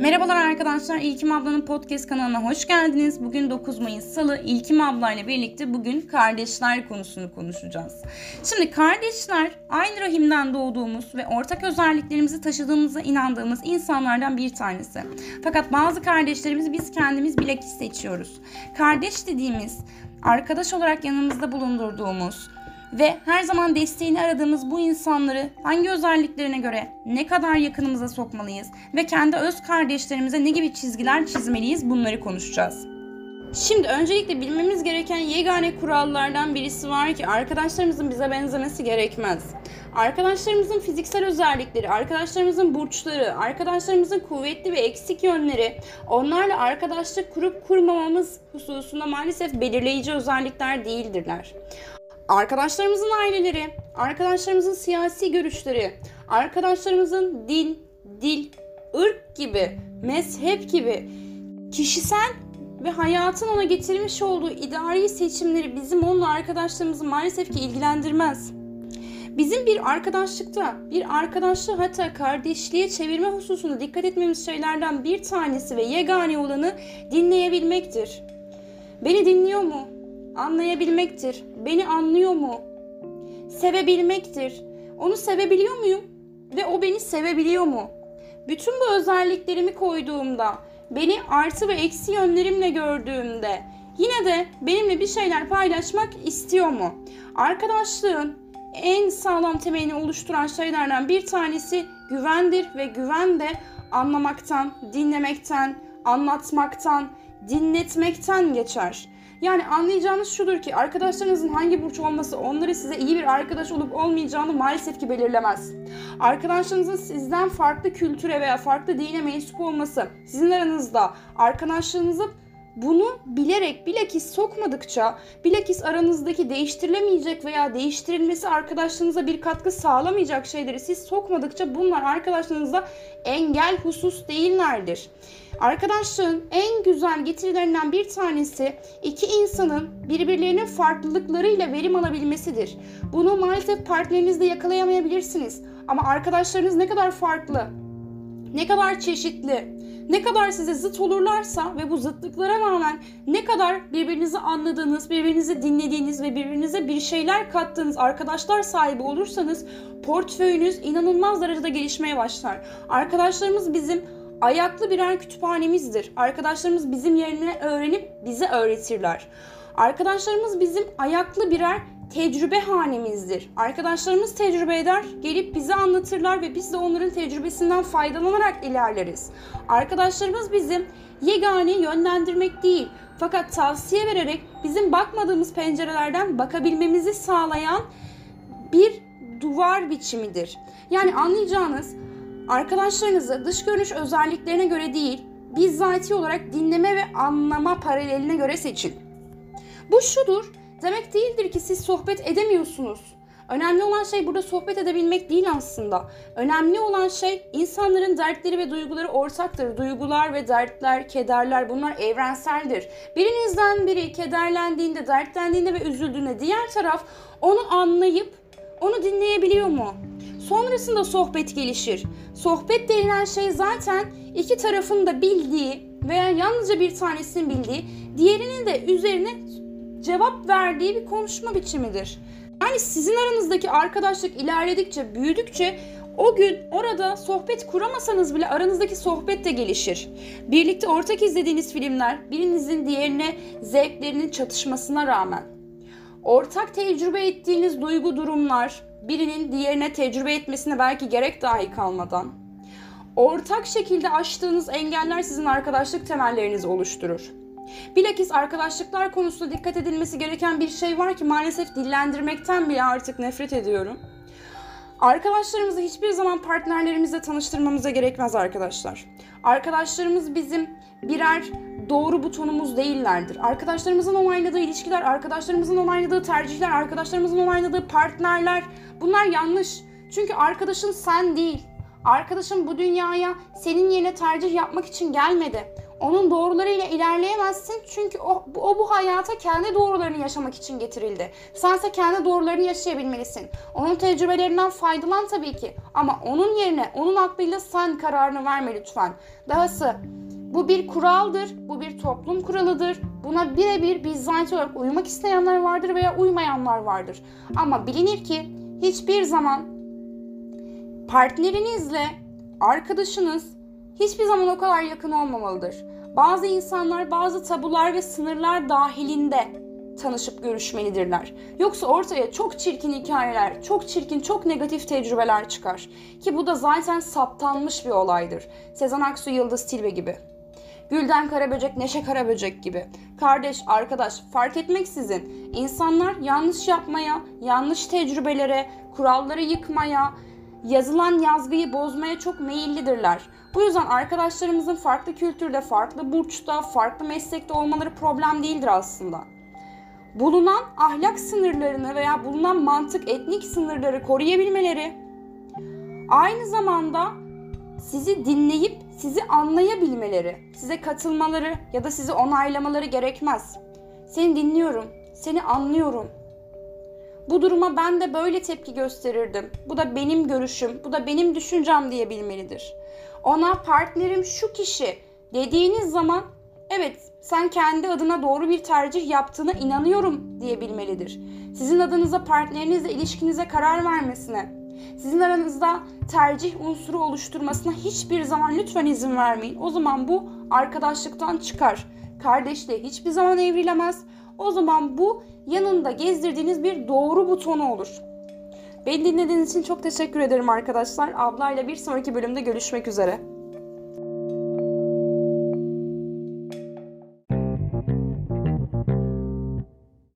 Merhabalar arkadaşlar, İlkim Abla'nın podcast kanalına hoş geldiniz. Bugün 9 Mayıs Salı, İlkim Abla ile birlikte bugün kardeşler konusunu konuşacağız. Şimdi kardeşler aynı rahimden doğduğumuz ve ortak özelliklerimizi taşıdığımıza inandığımız insanlardan bir tanesi. Fakat bazı kardeşlerimizi biz kendimiz bilakis seçiyoruz. Kardeş dediğimiz, arkadaş olarak yanımızda bulundurduğumuz, ve her zaman desteğini aradığımız bu insanları hangi özelliklerine göre ne kadar yakınımıza sokmalıyız ve kendi öz kardeşlerimize ne gibi çizgiler çizmeliyiz bunları konuşacağız. Şimdi öncelikle bilmemiz gereken yegane kurallardan birisi var ki arkadaşlarımızın bize benzemesi gerekmez. Arkadaşlarımızın fiziksel özellikleri, arkadaşlarımızın burçları, arkadaşlarımızın kuvvetli ve eksik yönleri, onlarla arkadaşlık kurup kurmamamız hususunda maalesef belirleyici özellikler değildirler arkadaşlarımızın aileleri, arkadaşlarımızın siyasi görüşleri, arkadaşlarımızın din, dil, ırk gibi, mezhep gibi kişisel ve hayatın ona getirmiş olduğu idari seçimleri bizim onunla arkadaşlarımızı maalesef ki ilgilendirmez. Bizim bir arkadaşlıkta, bir arkadaşlığı hatta kardeşliğe çevirme hususunda dikkat etmemiz şeylerden bir tanesi ve yegane olanı dinleyebilmektir. Beni dinliyor mu? Anlayabilmektir. Beni anlıyor mu? Sevebilmektir. Onu sevebiliyor muyum? Ve o beni sevebiliyor mu? Bütün bu özelliklerimi koyduğumda, beni artı ve eksi yönlerimle gördüğümde yine de benimle bir şeyler paylaşmak istiyor mu? Arkadaşlığın en sağlam temelini oluşturan şeylerden bir tanesi güvendir ve güven de anlamaktan, dinlemekten, anlatmaktan, dinletmekten geçer. Yani anlayacağınız şudur ki arkadaşlarınızın hangi burç olması onları size iyi bir arkadaş olup olmayacağını maalesef ki belirlemez. Arkadaşlarınızın sizden farklı kültüre veya farklı dine mensup olması sizin aranızda arkadaşlığınızı bunu bilerek bilakis sokmadıkça, bilakis aranızdaki değiştirilemeyecek veya değiştirilmesi arkadaşlığınıza bir katkı sağlamayacak şeyleri siz sokmadıkça bunlar arkadaşlığınızda engel husus değillerdir. Arkadaşlığın en güzel getirilerinden bir tanesi iki insanın birbirlerinin farklılıklarıyla verim alabilmesidir. Bunu maalesef partnerinizde yakalayamayabilirsiniz. Ama arkadaşlarınız ne kadar farklı, ne kadar çeşitli, ne kadar size zıt olurlarsa ve bu zıtlıklara rağmen ne kadar birbirinizi anladığınız, birbirinizi dinlediğiniz ve birbirinize bir şeyler kattığınız arkadaşlar sahibi olursanız portföyünüz inanılmaz derecede gelişmeye başlar. Arkadaşlarımız bizim ayaklı birer kütüphanemizdir. Arkadaşlarımız bizim yerine öğrenip bize öğretirler. Arkadaşlarımız bizim ayaklı birer tecrübe hanemizdir. Arkadaşlarımız tecrübe eder, gelip bize anlatırlar ve biz de onların tecrübesinden faydalanarak ilerleriz. Arkadaşlarımız bizim yegane yönlendirmek değil, fakat tavsiye vererek bizim bakmadığımız pencerelerden bakabilmemizi sağlayan bir duvar biçimidir. Yani anlayacağınız arkadaşlarınızı dış görünüş özelliklerine göre değil, bizzati olarak dinleme ve anlama paraleline göre seçin. Bu şudur, demek değildir ki siz sohbet edemiyorsunuz. Önemli olan şey burada sohbet edebilmek değil aslında. Önemli olan şey insanların dertleri ve duyguları ortaktır. Duygular ve dertler, kederler bunlar evrenseldir. Birinizden biri kederlendiğinde, dertlendiğinde ve üzüldüğünde diğer taraf onu anlayıp onu dinleyebiliyor mu? Sonrasında sohbet gelişir. Sohbet denilen şey zaten iki tarafın da bildiği veya yalnızca bir tanesinin bildiği, diğerinin de üzerine cevap verdiği bir konuşma biçimidir. Yani sizin aranızdaki arkadaşlık ilerledikçe, büyüdükçe o gün orada sohbet kuramasanız bile aranızdaki sohbet de gelişir. Birlikte ortak izlediğiniz filmler birinizin diğerine zevklerinin çatışmasına rağmen ortak tecrübe ettiğiniz duygu durumlar birinin diğerine tecrübe etmesine belki gerek dahi kalmadan ortak şekilde aştığınız engeller sizin arkadaşlık temellerinizi oluşturur. Bilakis arkadaşlıklar konusunda dikkat edilmesi gereken bir şey var ki maalesef dillendirmekten bile artık nefret ediyorum. Arkadaşlarımızı hiçbir zaman partnerlerimizle tanıştırmamıza gerekmez arkadaşlar. Arkadaşlarımız bizim birer doğru butonumuz değillerdir. Arkadaşlarımızın onayladığı ilişkiler, arkadaşlarımızın onayladığı tercihler, arkadaşlarımızın onayladığı partnerler bunlar yanlış. Çünkü arkadaşın sen değil. Arkadaşın bu dünyaya senin yerine tercih yapmak için gelmedi. Onun doğrularıyla ilerleyemezsin çünkü o, o bu hayata kendi doğrularını yaşamak için getirildi. Sense kendi doğrularını yaşayabilmelisin. Onun tecrübelerinden faydalan tabii ki ama onun yerine onun aklıyla sen kararını verme lütfen. Dahası bu bir kuraldır, bu bir toplum kuralıdır. Buna birebir bizzat olarak uymak isteyenler vardır veya uymayanlar vardır. Ama bilinir ki hiçbir zaman partnerinizle arkadaşınız hiçbir zaman o kadar yakın olmamalıdır. Bazı insanlar bazı tabular ve sınırlar dahilinde tanışıp görüşmelidirler. Yoksa ortaya çok çirkin hikayeler, çok çirkin, çok negatif tecrübeler çıkar. Ki bu da zaten saptanmış bir olaydır. Sezen Aksu, Yıldız Tilbe gibi. Gülden Karaböcek, Neşe Karaböcek gibi. Kardeş, arkadaş fark etmeksizin insanlar yanlış yapmaya, yanlış tecrübelere, kuralları yıkmaya, yazılan yazgıyı bozmaya çok meyillidirler. Bu yüzden arkadaşlarımızın farklı kültürde, farklı burçta, farklı meslekte olmaları problem değildir aslında. Bulunan ahlak sınırlarını veya bulunan mantık, etnik sınırları koruyabilmeleri, aynı zamanda sizi dinleyip sizi anlayabilmeleri, size katılmaları ya da sizi onaylamaları gerekmez. Seni dinliyorum, seni anlıyorum. Bu duruma ben de böyle tepki gösterirdim. Bu da benim görüşüm, bu da benim düşüncem diyebilmelidir. Ona partnerim şu kişi dediğiniz zaman evet sen kendi adına doğru bir tercih yaptığına inanıyorum diyebilmelidir. Sizin adınıza partnerinizle ilişkinize karar vermesine, sizin aranızda tercih unsuru oluşturmasına hiçbir zaman lütfen izin vermeyin. O zaman bu arkadaşlıktan çıkar. Kardeşliğe hiçbir zaman evrilemez. O zaman bu yanında gezdirdiğiniz bir doğru butonu olur. Beni dinlediğiniz için çok teşekkür ederim arkadaşlar. Ablayla bir sonraki bölümde görüşmek üzere.